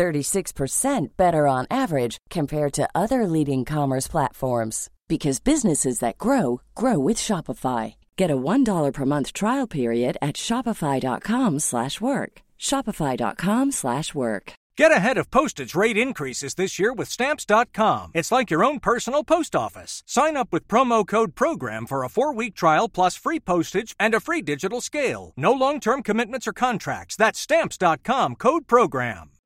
36% better on average compared to other leading commerce platforms because businesses that grow grow with Shopify. Get a $1 per month trial period at shopify.com/work. shopify.com/work. Get ahead of postage rate increases this year with stamps.com. It's like your own personal post office. Sign up with promo code program for a 4-week trial plus free postage and a free digital scale. No long-term commitments or contracts. That's stamps.com code program.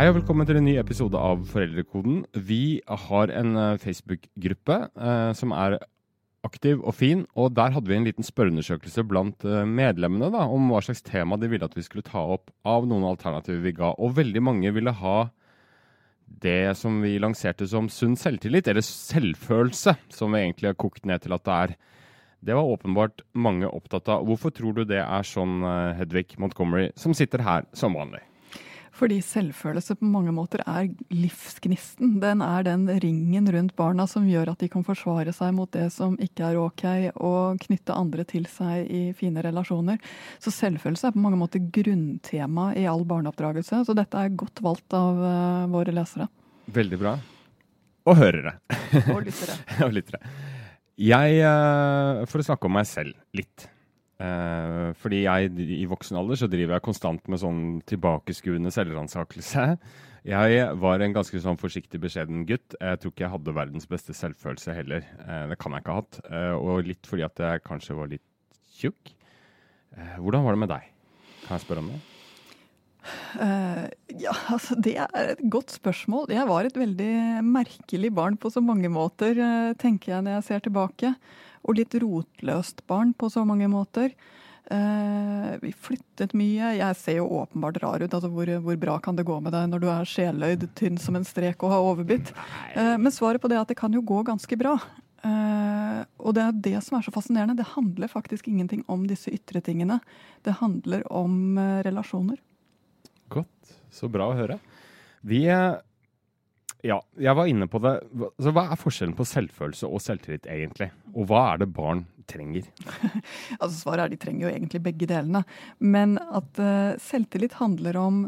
Hei og velkommen til en ny episode av Foreldrekoden. Vi har en eh, Facebook-gruppe eh, som er aktiv og fin, og der hadde vi en liten spørreundersøkelse blant eh, medlemmene da, om hva slags tema de ville at vi skulle ta opp av noen alternativer vi ga. Og veldig mange ville ha det som vi lanserte som sunn selvtillit, eller selvfølelse, som vi egentlig har kokt ned til at det er. Det var åpenbart mange opptatt av. Hvorfor tror du det er sånn, eh, Hedvig Montgomery, som sitter her som vanlig? Fordi selvfølelse på mange måter er livsgnisten. Den er den ringen rundt barna som gjør at de kan forsvare seg mot det som ikke er ok, og knytte andre til seg i fine relasjoner. Så selvfølelse er på mange måter grunntema i all barneoppdragelse. Så dette er godt valgt av uh, våre lesere. Veldig bra. Og hørere. Og lyttere. og lyttere. Jeg, uh, for snakke om meg selv litt. Uh, fordi jeg i voksen alder så driver jeg konstant med sånn tilbakeskuende selvransakelse. Jeg var en ganske sånn forsiktig, beskjeden gutt. Jeg tror ikke jeg hadde verdens beste selvfølelse heller. Eh, det kan jeg ikke ha hatt. Eh, og litt fordi at jeg kanskje var litt tjukk. hvordan var det med deg? Kan jeg spørre om det? ja, altså det er et godt spørsmål. Jeg var et veldig merkelig barn på så mange måter, tenker jeg når jeg ser tilbake og litt rotløst barn på så mange måter. Uh, vi flyttet mye. Jeg ser jo åpenbart rar ut. altså hvor, hvor, bra kan det gå med deg når du er sjeløyd, tynn som en strek og har overbitt? Uh, men svaret på det er at det kan jo gå ganske bra. Uh, og det er det som er så fascinerende. Det handler faktisk ingenting om disse ytre tingene. Det handler om relasjoner. Godt. Så bra å høre. Vi ja, jeg var inne på det. Så hva er forskjellen på selvfølelse og selvtillit egentlig? Og hva er det barn trenger? altså Svaret er de trenger jo egentlig begge delene. Men at uh, selvtillit handler om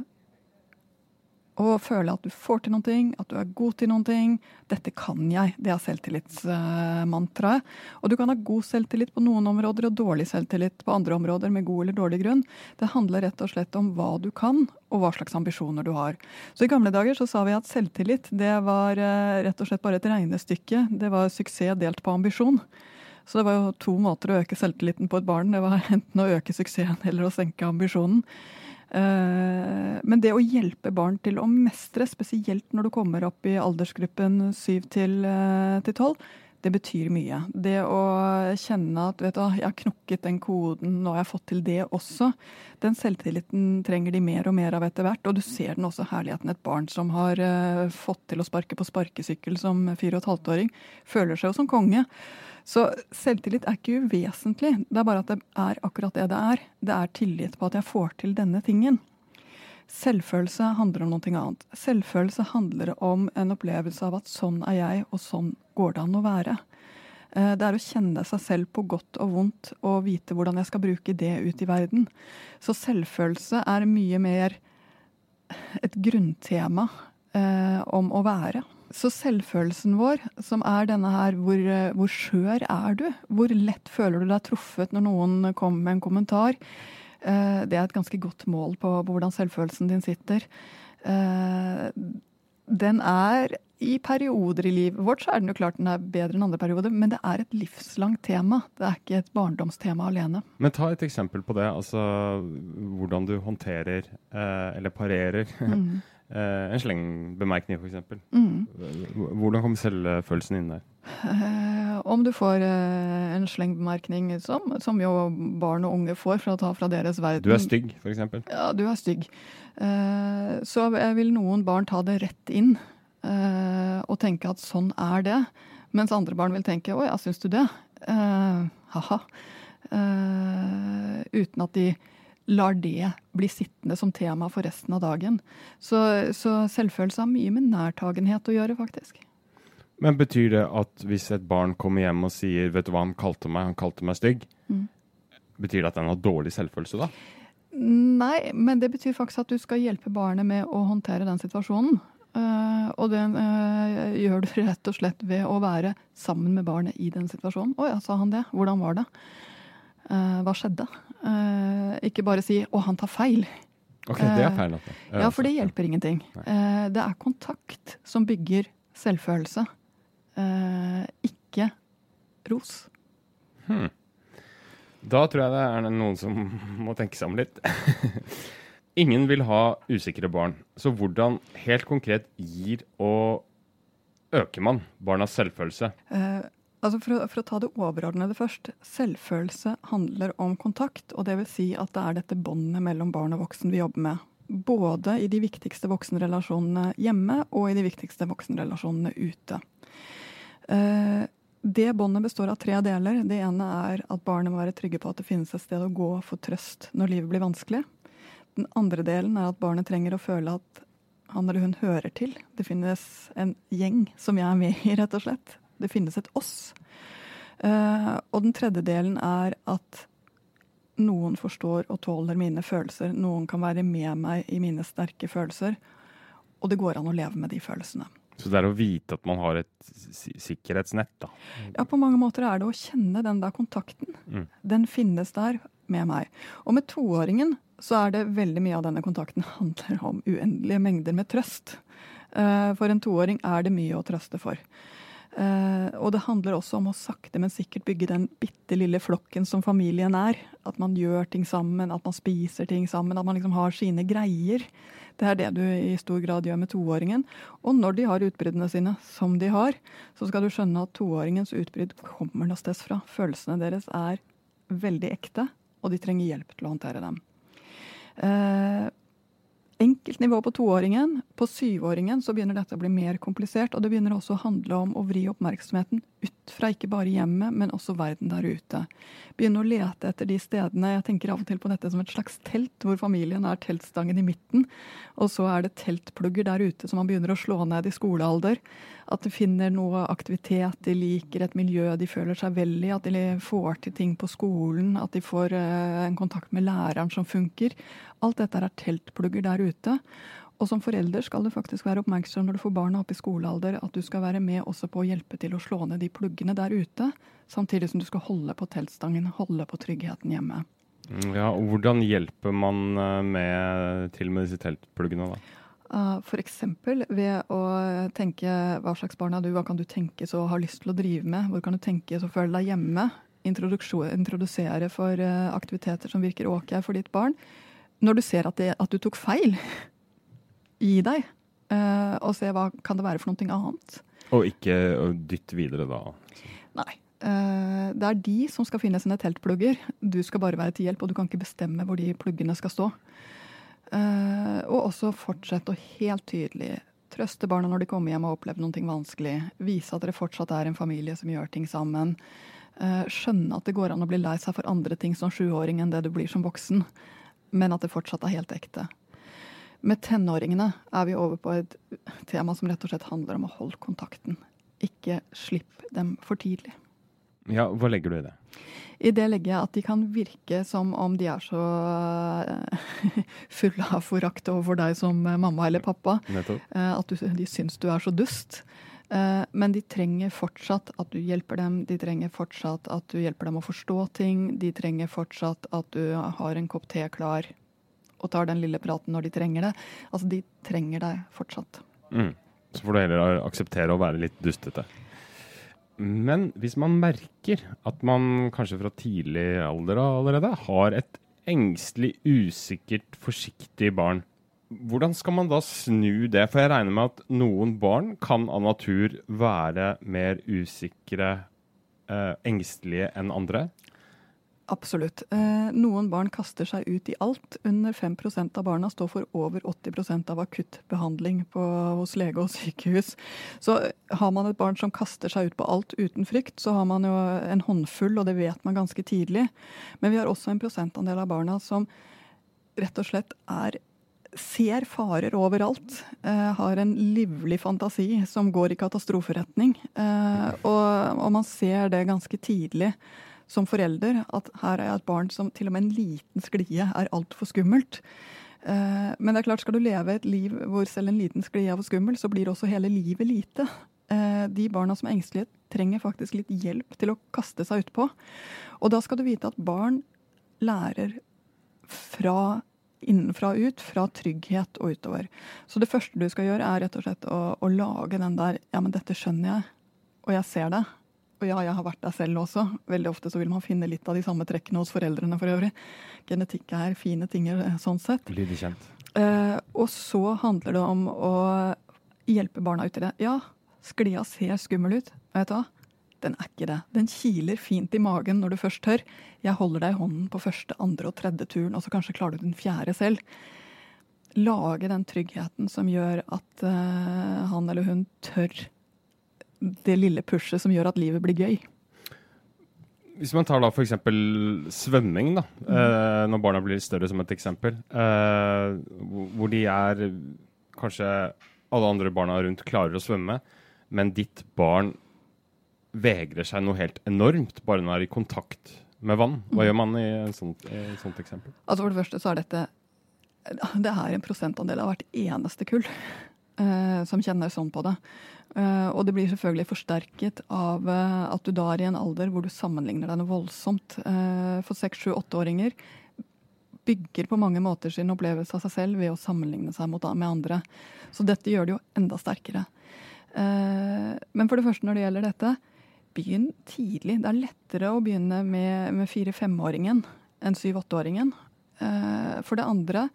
å føle at du får til noen ting, at du er god til noen ting. Dette kan jeg. Det er selvtillitsmantraet. Og du kan ha god selvtillit på noen områder og dårlig selvtillit på andre områder med god eller dårlig grunn. Det handler rett og slett om hva du kan, og hva slags ambisjoner du har. Så i gamle dager så sa vi at selvtillit det var eh, rett og slett bare et regnestykke. Det var suksess delt på ambisjon. Så det var jo to måter å øke selvtilliten på et barn. Det var enten å øke suksessen eller å senke ambisjonen. Eh, men det å hjelpe barn til å mestre, spesielt når du kommer opp i aldersgruppen 7 til 12, eh, det betyr mye. Det å kjenne at vet du, jeg har knokket den koden, jeg har fått til det også. Den selvtilliten trenger de mer og mer av etter hvert. Og du ser den også herligheten. Et barn som har uh, fått til å sparke på sparkesykkel som fire og et halvt-åring, føler seg jo som konge. Så selvtillit er ikke uvesentlig. Det er bare at det er akkurat det det er. Det er tillit på at jeg får til denne tingen. Selvfølelse handler om noe annet. Selvfølelse handler om en opplevelse av at sånn er jeg, og sånn går det an å være. Eh, det er å kjenne seg selv på godt og vondt og vite hvordan jeg skal bruke det ut i verden. Så selvfølelse er mye mer et grunntema eh, om å være. Så selvfølelsen vår, som er denne her hvor, eh, hvor, skjør er du? Hvor lett føler du deg truffet når noen kommer med en kommentar? Eh, det er et ganske godt mål på, på hvordan selvfølelsen din sitter. Eh, den er i perioder i livet vårt så er den jo klart den er bedre enn andre perioder, men det er et livslangt tema. Det er ikke et barndomstema alene. Men ta et eksempel på det. Altså hvordan du håndterer, eller parerer, mm. Eh, en slengbemerkning, f.eks. Mm. Hvordan kom selvfølelsen inn der? Eh, om du får eh, en slengbemerkning, som, som jo barn og unge får for å ta fra deres verden Du er stygg, f.eks. Ja, du er stygg. Eh, så vil noen barn ta det rett inn og tenke at sånn er det. Mens andre barn vil tenke 'å ja, syns du det?' Ha-ha. Uten at de lar det bli sittende som tema for resten av dagen. Så, så selvfølelse har mye med nærtagenhet å gjøre, faktisk. Men betyr det at hvis et barn kommer hjem og sier 'vet du hva han kalte meg', han kalte meg stygg, Mm. betyr det at han har dårlig selvfølelse da? Nei, men det betyr faktisk at du skal hjelpe barnet med å håndtere den situasjonen. Uh, og det uh, gjør du rett og slett ved å være sammen med barnet i den situasjonen. 'Å ja, sa han det? Hvordan var det? Eh, hva skjedde?' Eh, ikke bare si 'å, han tar feil'. Ok, det er feil. At det. Ja, for det hjelper ingenting. Eh, det er kontakt som bygger selvfølelse, eh, ikke ros. Hmm. Da tror jeg det er noen som må tenke seg om litt. Ingen vil ha usikre barn, så hvordan helt konkret gir og øker man barnas selvfølelse? Altså for, å, for å ta det overordnede først. Selvfølelse handler om kontakt. og vil si at det er dette båndet mellom barn og voksen vi jobber med. Både i de viktigste voksenrelasjonene hjemme og i de viktigste voksenrelasjonene ute. Eh, det båndet består av tre deler. Det ene er at barnet må være trygge på at det finnes et sted å gå for trøst når livet blir vanskelig. Den andre delen er at barnet trenger å føle at han eller hun hører til. Det finnes en gjeng som jeg er med i, rett og slett. Det finnes et oss. Eh, og den tredje delen er at noen forstår og tåler mine følelser. Noen kan være med meg i mine sterke følelser. Og det går an å leve med de følelsene. Så det er å vite at man har et sikkerhetsnett, da. Ja, på mange måter er det å kjenne den der kontakten. Mm. Den finnes der med meg. Og med toåringen så er det veldig mye av denne kontakten handler om uendelige mengder med trøst. Eh, For en toåring er det mye å trøste for. Eh, Og det handler også om å sakte, men sikkert bygge den bitte lille flokken som familien er. At man gjør ting sammen, at man spiser ting sammen, at man liksom har sine greier. Det er det du i stor grad gjør med toåringen. Og når de har utbruddene sine, som de har, så skal du skjønne at toåringens utbrudd kommer noe sted fra. Følelsene deres er veldig ekte, og de trenger hjelp til å håndtere dem. Enkelt nivå på toåringen. På syvåringen så begynner dette å bli mer komplisert. Og det begynner også å handle om å vri oppmerksomheten ut fra ikke bare hjemmet, men også verden der ute. Begynne å lete etter de stedene Jeg tenker av og til på dette som et slags telt, hvor familien er teltstangen i midten. Og så er det teltplugger der ute som man begynner å slå ned i skolealder. At de finner noe aktivitet de liker, et miljø de føler seg vel i. At de får til ting på skolen. At de får eh, en kontakt med læreren som funker. Alt dette er teltplugger der ute. Og som forelder skal du faktisk være oppmerksom når du får barna opp i skolealder, at du skal være med også på å hjelpe til å slå ned de pluggene der ute. Samtidig som du skal holde på teltstangen, holde på tryggheten hjemme. Mm, Ja, og Hvordan hjelper man eh, med, til med disse teltpluggene, da? Uh, F.eks. ved å tenke hva slags barn er du, hva kan du tenkes å ha lyst til å drive med, hvor kan du tenkes å føle deg hjemme. Introdusere for uh, aktiviteter som virker ok for ditt barn. Når du ser at, det, at du tok feil, gi deg. uh, og se hva kan det være for noe annet. Og ikke dytt dytte videre, da. Nei. Eh, det er de som skal finne sine teltplugger. Du skal bare være til hjelp, og du kan ikke bestemme hvor de pluggene skal stå. Eh, og også fortsette å helt tydelig trøste barna når de kommer hjem og har opplevd noe vanskelig. Vise at dere fortsatt er en familie som gjør ting sammen. Eh, skjønne at det går an å bli lei seg for andre ting som sjuåring enn det du blir som voksen. Men at det fortsatt er helt ekte. Med tenåringene er vi over på et tema som rett og slett handler om å holde kontakten. Ikke slipp dem for tidlig. Ja, Hva legger du i det? I det legger jeg at de kan virke som om de er så eh, fulle av forakt overfor deg som mamma eller pappa. Nettopp. eh, At du, de syns du er så dust. Eh, Men de trenger fortsatt at du hjelper dem. De trenger fortsatt at du hjelper dem å forstå ting. De trenger fortsatt at du har en kopp te klar og tar den lille praten når de trenger det. Altså, de trenger deg fortsatt. Mm. Så får du heller akseptere å være litt dustete. Men hvis man merker at man kanskje fra tidlig alder allerede har et engstelig, usikkert, forsiktig barn, hvordan skal man da snu det? For jeg regner med at noen barn kan av natur være mer usikre, eh, engstelige enn andre. Absolutt. Eh, noen barn kaster seg ut i alt. Under 5% av barna står for over 80% av akuttbehandling på, hos lege og sykehus. Så har man et barn som kaster seg ut på alt uten frykt, så har man jo en håndfull, og det vet man ganske tidlig. Men vi har også en prosentandel av barna som rett og slett er ser farer overalt. Eh, har en livlig fantasi som går i katastroferetning. Eh, og, og man ser det ganske tidlig som forelder at her er jeg et barn som til og med en liten sklie er altfor skummelt. Eh, men det er klart, skal du leve et liv hvor selv en liten sklie er for skummel, så blir også hele livet lite. Eh, de barna som er engstelige, trenger faktisk litt hjelp til å kaste seg utpå. Og da skal du vite at barn lærer fra innenfra og ut, fra trygghet og utover. Så det første du skal gjøre, er rett og slett å, å lage den der Ja, men dette skjønner jeg, og jeg ser det. Og ja, jeg har vært der selv også. Veldig ofte så vil man finne litt av de samme trekkene hos foreldrene for øvrig. Genetikk er fine ting eh, sånn sett. Blir de kjent. Eh, og så handler det om å hjelpe barna ut i det. Ja, sklia ser skummel ut. Vet du hva? Den er ikke det. Den kiler fint i magen når du først tør. Jeg holder deg i hånden på første, andre og tredje turen, og så kanskje klarer du den fjerde selv. Lage den tryggheten som gjør at uh, han eller hun tør det lille pushet som gjør at livet blir gøy. Hvis man tar da f.eks. svømming, da, mm. eh, når barna blir større, som et eksempel. Eh, hvor de er Kanskje alle andre barna rundt klarer å svømme, men ditt barn vegrer seg noe helt enormt bare når de er i kontakt med vann. Hva mm. gjør man i et sånt, sånt eksempel? Altså For det første så er dette det er en prosentandel av hvert eneste kull eh, som kjenner sånn på det. Uh, og det blir selvfølgelig forsterket av uh, at du da er i en alder hvor du sammenligner deg noe voldsomt. Uh, for seks, sju, åtteåringer bygger på mange måter sin opplevelse av seg selv ved å sammenligne seg med andre. Så dette gjør det jo enda sterkere. men for det første når det gjelder dette, begynn tidlig. Det er lettere å begynne med, med fire-femåringen enn syv-åtteåringen. for det andre,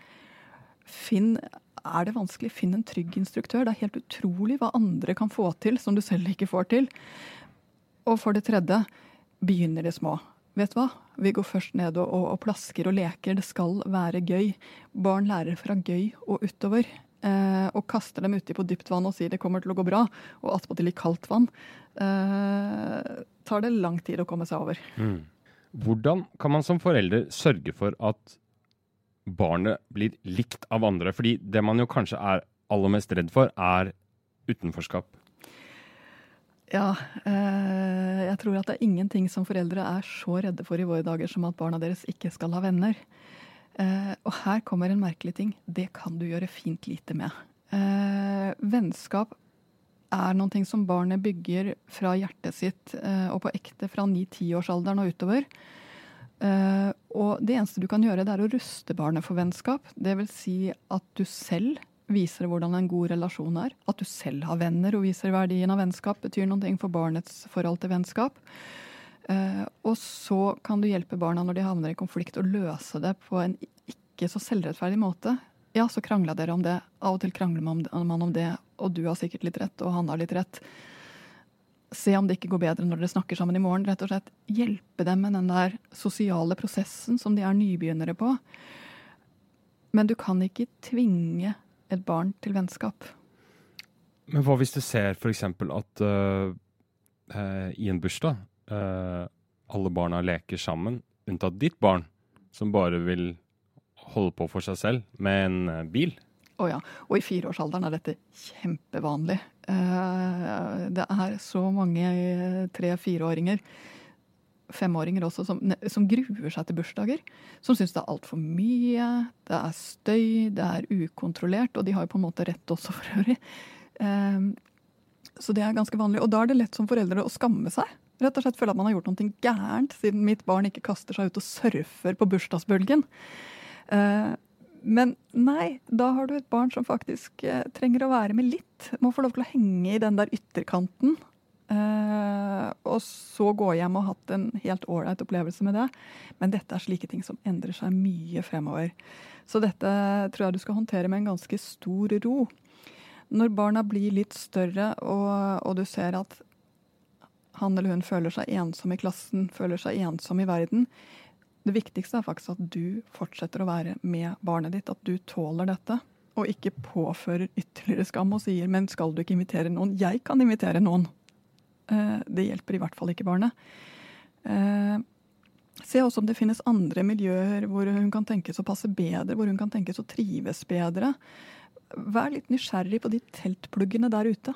finn er det vanskelig. Finn en trygg instruktør. Det er helt utrolig hva andre kan få til som du selv ikke får til. Og for det tredje, begynner de små. Vet du hva? Vi går først ned og, og, og, plasker og leker. Det skal være gøy. Barn lærer fra gøy og utover. Eh, og kaster dem uti på dypt vann og sier det kommer til å gå bra, og attpåtil i kaldt vann, eh, tar det lang tid å komme seg over. Mm. Hvordan kan man som forelder sørge for at barnet blir likt av andre. Fordi det man jo kanskje er aller mest redd for, er utenforskap. Ja, eh, jeg tror at det er ingenting som foreldre er så redde for i våre dager som at barna deres ikke skal ha venner. Eh, og her kommer en merkelig ting. Det kan du gjøre fint lite med. Eh, vennskap er noe som barnet bygger fra hjertet sitt eh, og på ekte fra 9-10-årsalderen og utover. Uh, og det eneste du kan gjøre, det er å ruste barnet for vennskap. Vil si at du selv viser hvordan en god relasjon er. At du selv har venner og viser verdien av vennskap, betyr noe for barnets forhold til vennskap. Uh, og så kan du hjelpe barna når de havner i konflikt, å løse det på en ikke så selvrettferdig måte. Ja, så krangla dere om det. Av og til krangler man om det, og du har sikkert litt rett, og han har litt rett se om det ikke går bedre når dere snakker sammen i morgen. Rett og slett hjelpe dem med den der sosiale prosessen som de er nybegynnere på. Men du kan ikke tvinge et barn til vennskap. Men hva hvis du ser f.eks. at uh, uh, i en bursdag uh, alle barna leker sammen, unntatt ditt barn, som bare vil holde på for seg selv med en bil? Å oh ja. Og i fireårsalderen er dette kjempevanlig. Eh, det er så mange tre-fireåringer, femåringer også, som, som, gruer seg til bursdager. Som syns det er altfor mye, det er støy, det er ukontrollert. Og de har jo på en måte rett også, for øvrig. Eh, så det er ganske vanlig. Og da er det lett som foreldre å skamme seg. Rett og slett føle at man har gjort noe gærent, siden mitt barn ikke kaster seg ut og surfer på bursdagsbølgen. Uh, men nei, da har du et barn som faktisk eh, trenger å være med litt. Må få lov til å henge i den der ytterkanten. Eh, og så gå hjem og hatt en helt ålreit opplevelse med det. Men dette er slike ting som endrer seg mye fremover. Så dette tror jeg du skal håndtere med en ganske stor ro. Når barna blir litt større, og, og du ser at han eller hun føler seg ensom i klassen, føler seg ensom i verden, det viktigste er faktisk at du fortsetter å være med barnet ditt, at du tåler dette. Og ikke påfører ytterligere skam og sier 'men skal du ikke invitere noen'? Jeg kan invitere noen. Eh, det hjelper i hvert fall ikke barnet. Eh, se også om det finnes andre miljøer hvor hun kan tenkes å passe bedre, hvor hun kan tenkes å trives bedre. Vær litt nysgjerrig på de teltpluggene der ute.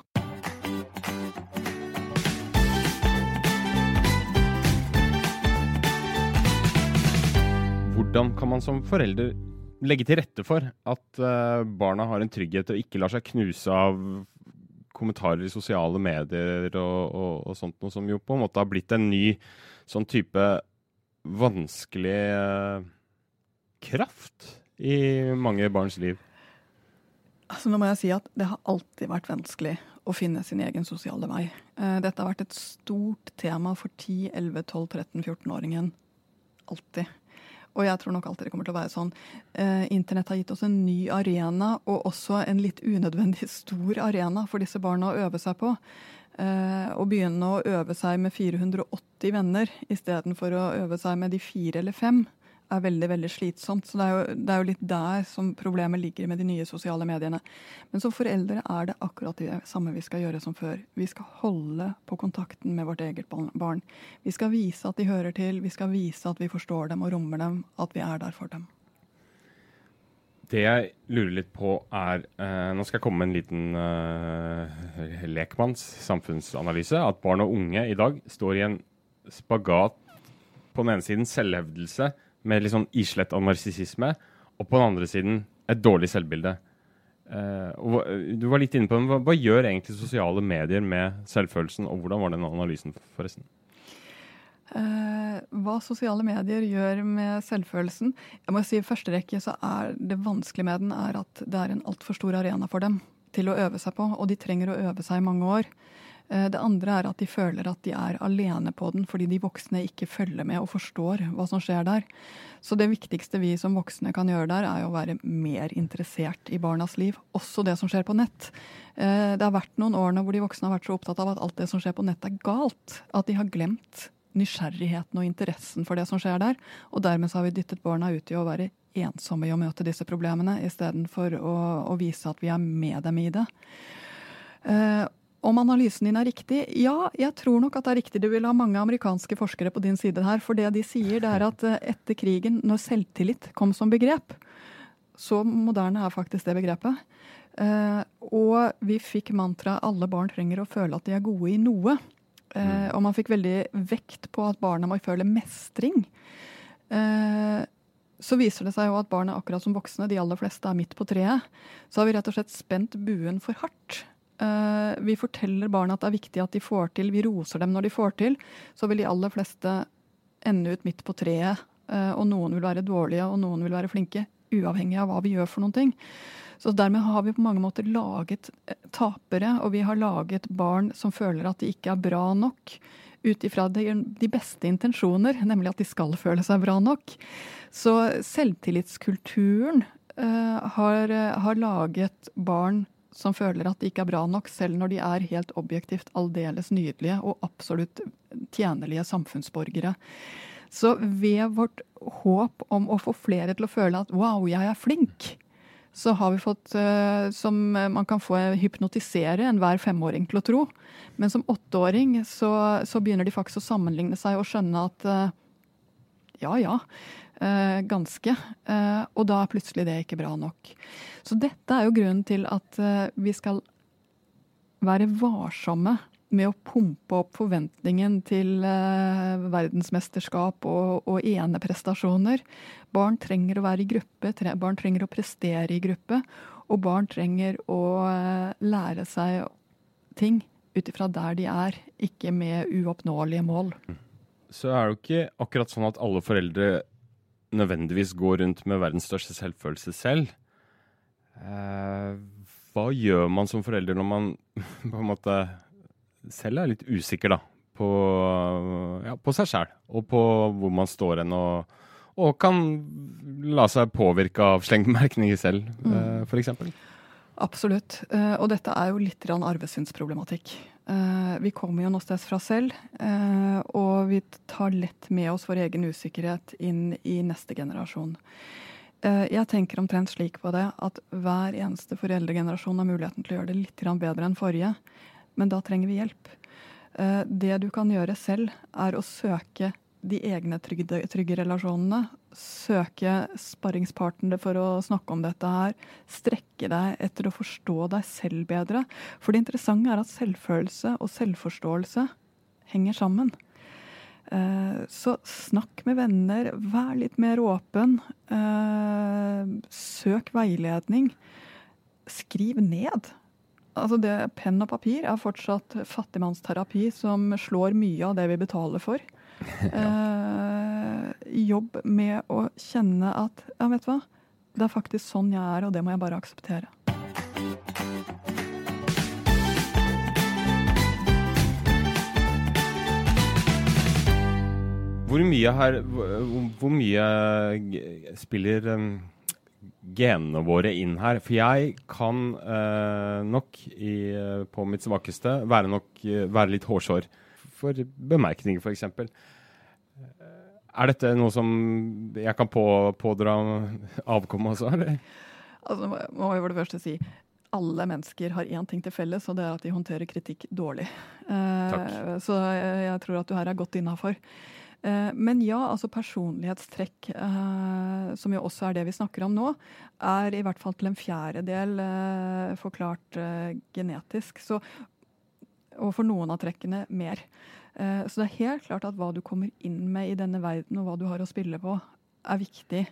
Hvordan kan man som forelder legge til rette for at uh, barna har en trygghet og ikke lar seg knuse av kommentarer i sosiale medier og, og, og, sånt noe som jo på en måte har blitt en ny sånn type vanskelig uh, kraft i mange barns liv? Altså, nå må jeg si at det har alltid vært vanskelig å finne sin egen sosiale vei. Uh, dette har vært et stort tema for 10-, 11-, 12-, 13-, 14-åringen. Alltid. Og jeg tror nok alltid det kommer til å være sånn. Eh, Internett har gitt oss en ny arena, og også en litt unødvendig stor arena for disse barna å øve seg på. Eh, å begynne å øve seg med 480 venner istedenfor å øve seg med de fire eller fem er veldig veldig slitsomt. Så det er, jo, det er, jo, litt der som problemet ligger med de nye sosiale mediene. Men som foreldre er det akkurat det samme vi skal gjøre som før. Vi skal holde på kontakten med vårt eget barn. Vi skal vise at de hører til, vi skal vise at vi forstår dem og rommer dem, at vi er der for dem. Det jeg lurer litt på, er eh, Nå skal jeg komme med en liten eh, lekmanns samfunnsanalyse. At barn og unge i dag står i en spagat på den ene siden selvhevdelse med litt sånn islett av narsissisme, og på den andre siden et dårlig selvbilde. Uh, du var litt inne på hva, hva, gjør egentlig sosiale medier med selvfølelsen, og hvordan var den analysen, forresten? Uh, hva sosiale medier gjør med selvfølelsen Jeg må si I første rekke så er det vanskelige med den er at det er en altfor stor arena for dem til å øve seg på, og de trenger å øve seg i mange år. Eh, det andre er at de føler at de er alene på den fordi de voksne ikke følger med og forstår hva som skjer der. Så det viktigste vi som voksne kan gjøre der, er å være mer interessert i barnas liv. Også det som skjer på nett. Eh, det har vært noen årene hvor de voksne har vært så opptatt av at alt det som skjer på nett er galt. At de har glemt nysgjerrigheten og interessen for det som skjer der. Og dermed har vi dyttet barna ut i å være ensomme i å møte disse problemene, istedenfor å, å vise at vi er med dem i det. Uh, om analysen din er riktig? Ja, jeg tror nok at det er riktig. Du vil ha mange amerikanske forskere på din side her. For det de sier, det er at eh, etter krigen, når selvtillit kom som begrep, så moderne er faktisk det begrepet. Uh, og vi fikk mantraet 'alle barn trenger å føle at de er gode i noe'. Uh, og man fikk veldig vekt på at barna må føle mestring. Så viser det seg jo at barna, akkurat som voksne, de aller fleste er midt på treet. Så har vi rett og slett spent buen for hardt. Uh, vi forteller barna at det er viktig at de får til, vi roser dem når de får til, så vil de aller fleste ende ut midt på treet. Uh, og noen vil være dårlige, og noen vil være flinke. Uavhengig av hva vi gjør for noen ting. Så dermed har vi på mange måter laget eh, tapere, og vi har laget barn som føler at de ikke er bra nok. Ut ifra de beste intensjoner, nemlig at de skal føle seg bra nok. Så selvtillitskulturen uh, har, har laget barn som føler at de ikke er bra nok, selv når de er helt objektivt aldeles nydelige og absolutt tjenlige samfunnsborgere. Så ved vårt håp om å få flere til å føle at wow, jeg er flink, så har vi fått uh, som man kan få hypnotisere enhver femåring til å tro. Men som åtteåring så, så begynner de faktisk å sammenligne seg og skjønne at uh, ja ja, ganske. og da er plutselig det ikke bra nok. Så dette er jo grunnen til at uh, vi skal være varsomme med å pumpe opp forventningen til verdensmesterskap og, og eneprestasjoner. Barn trenger å være i gruppe, tre, barn trenger å prestere i gruppe. Og barn trenger å lære seg ting ut ifra der de er, ikke med uoppnåelige mål. Så er det jo ikke akkurat sånn at alle foreldre nødvendigvis går rundt med verdens største selvfølelse selv. Eh, hva gjør man som forelder når man på en måte selv er litt usikker da, på, ja, på seg sjæl og på hvor man står hen, og, og, kan la seg påvirke av slengbemerkninger selv, mm. uh, f.eks. Absolutt. Uh, og dette er jo litt arvesynsproblematikk. Uh, vi kommer jo noe sted fra selv, uh, og vi tar lett med oss vår egen usikkerhet inn i neste generasjon. Uh, jeg tenker omtrent slik på det at hver eneste foreldregenerasjon har muligheten til å gjøre det litt bedre enn forrige, men da trenger vi hjelp. Eh, det du kan gjøre selv, er å søke de egne trygge, trygge relasjonene. Søke sparringspartnere for å snakke om dette her. Strekke deg etter å forstå deg selv bedre. For det interessante er at selvfølelse og selvforståelse henger sammen. Eh, så snakk med venner, vær litt mer åpen. Eh, søk veiledning. Skriv ned Altså det, Penn og papir er fortsatt fattigmannsterapi som slår mye av det vi betaler for. eh, jobb med å kjenne at ja, vet du hva, det er faktisk sånn jeg er, og det må jeg bare akseptere. Hvor mye, her, hvor mye spiller um genene våre inn her. For jeg kan eh, nok i, eh, på mitt svakeste være, nok, eh, være litt hårsår for bemerkninger, f.eks. Er dette noe som jeg kan på, pådra avkommet også, eller? Altså, må jeg for det første si alle mennesker har én ting til felles, og det er at de håndterer kritikk dårlig. Eh, så jeg, tror at du her er godt innafor. Eh, men ja, altså personlighetstrekk, eh, som jo også er det vi snakker om nå, er i hvert fall til en fjerdedel eh, forklart genetisk. Så, og for noen av trekkene mer. Så det er helt klart at hva du kommer inn med i denne verden, og hva du har å spille på, er viktig.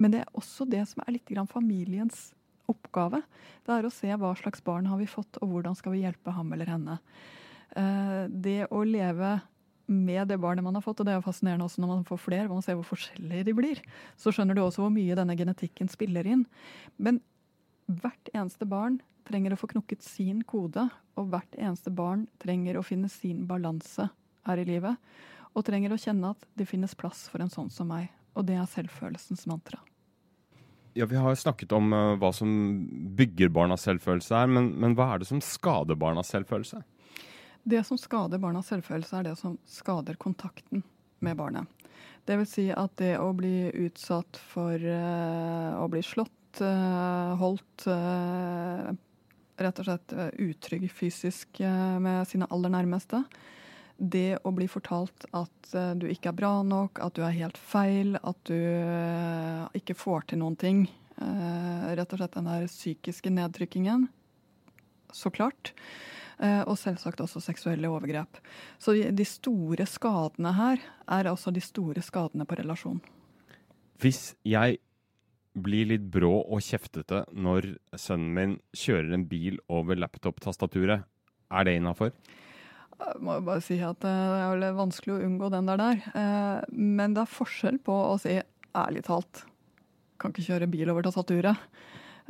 Men det er også det som er litt familiens oppgave. Det er å se hva slags barn har vi fått, og hvordan skal vi hjelpe ham eller henne. Det å leve med det barnet man har fått, og det er jo fascinerende også når man får flere, man ser hvor forskjellige de blir, så skjønner du også hvor mye denne genetikken spiller inn. Men hvert eneste barn trenger å få knukket sin kode, og hvert eneste barn trenger å finne sin balanse her i livet. Og trenger å kjenne at det finnes plass for en sånn som meg. Og det er selvfølelsens mantra. Ja, Vi har snakket om uh, hva som bygger barnas selvfølelse her, men, men hva er det som skader barnas selvfølelse? Det som skader barnas selvfølelse, er det som skader kontakten med barnet. Det vil si at det å bli utsatt for uh, å bli slått, uh, holdt uh, Rett og slett utrygg fysisk med sine aller nærmeste. Det å bli fortalt at du ikke er bra nok, at du er helt feil, at du ikke får til noen ting. Rett og slett den der psykiske nedtrykkingen. Så klart. Eh, og selvsagt også seksuelle overgrep. Så de store skadene her er også de store skadene på relasjon. Hvis jeg blir litt brå og kjeftete når sønnen min kjører en bil over laptop-tastaturet, er det innafor? Jeg må jo bare si at eh, det er vel vanskelig å unngå den der der. Eh, men det er forskjell på å si ærlig talt kan ikke kjøre bil over tastaturet.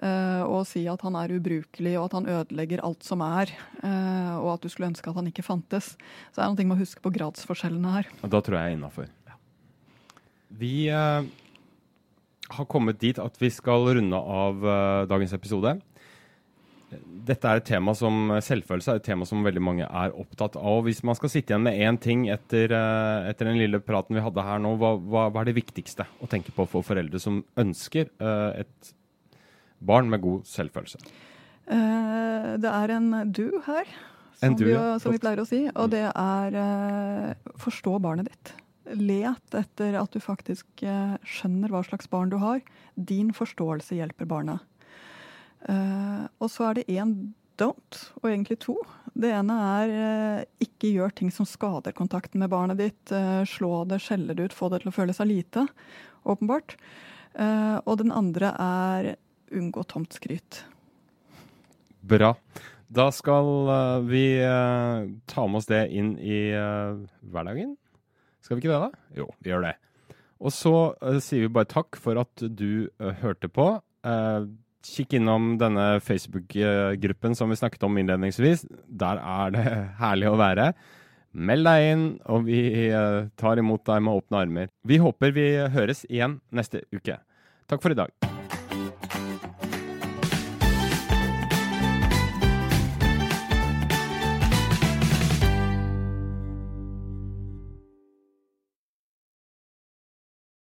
Uh, og si at han er ubrukelig og at han ødelegger alt som er, og at du skulle ønske at han ikke fantes. Så det er noe med å huske på gradsforskjellene her. Da tror jeg jeg er innafor. Ja. Vi har kommet dit at vi skal runde av dagens episode. Dette er et tema som selvfølelse er et tema som veldig mange er opptatt av. Hvis man skal sitte igjen med én ting etter, etter, den lille praten vi hadde her nå, hva, hva, hva, er det viktigste å tenke på for foreldre som ønsker et barn med god selvfølelse? Uh, det er en du her, som, du, vi, ja. som vi, pleier å si. Og det er uh, forstå barnet ditt. Let etter at du faktisk uh, skjønner hva slags barn du har. Din forståelse hjelper barna. og så er det én don't, og egentlig to. Det ene er ikke gjør ting som skader kontakten med barnet ditt. slå det, skjelle det ut, få det til å føle seg lite, åpenbart. og den andre er unngå tomt skryt. Bra. Da skal vi ta med oss det inn i hverdagen. Skal vi ikke det, da? Jo, vi gjør det. Og så sier vi bare takk for at du hørte på. kikk innom denne Facebook-gruppen som vi snakket om innledningsvis. Der er det herlig å være. Meld deg inn, og vi tar imot deg med åpne armer. Vi håper vi høres igjen neste uke. Takk for i dag.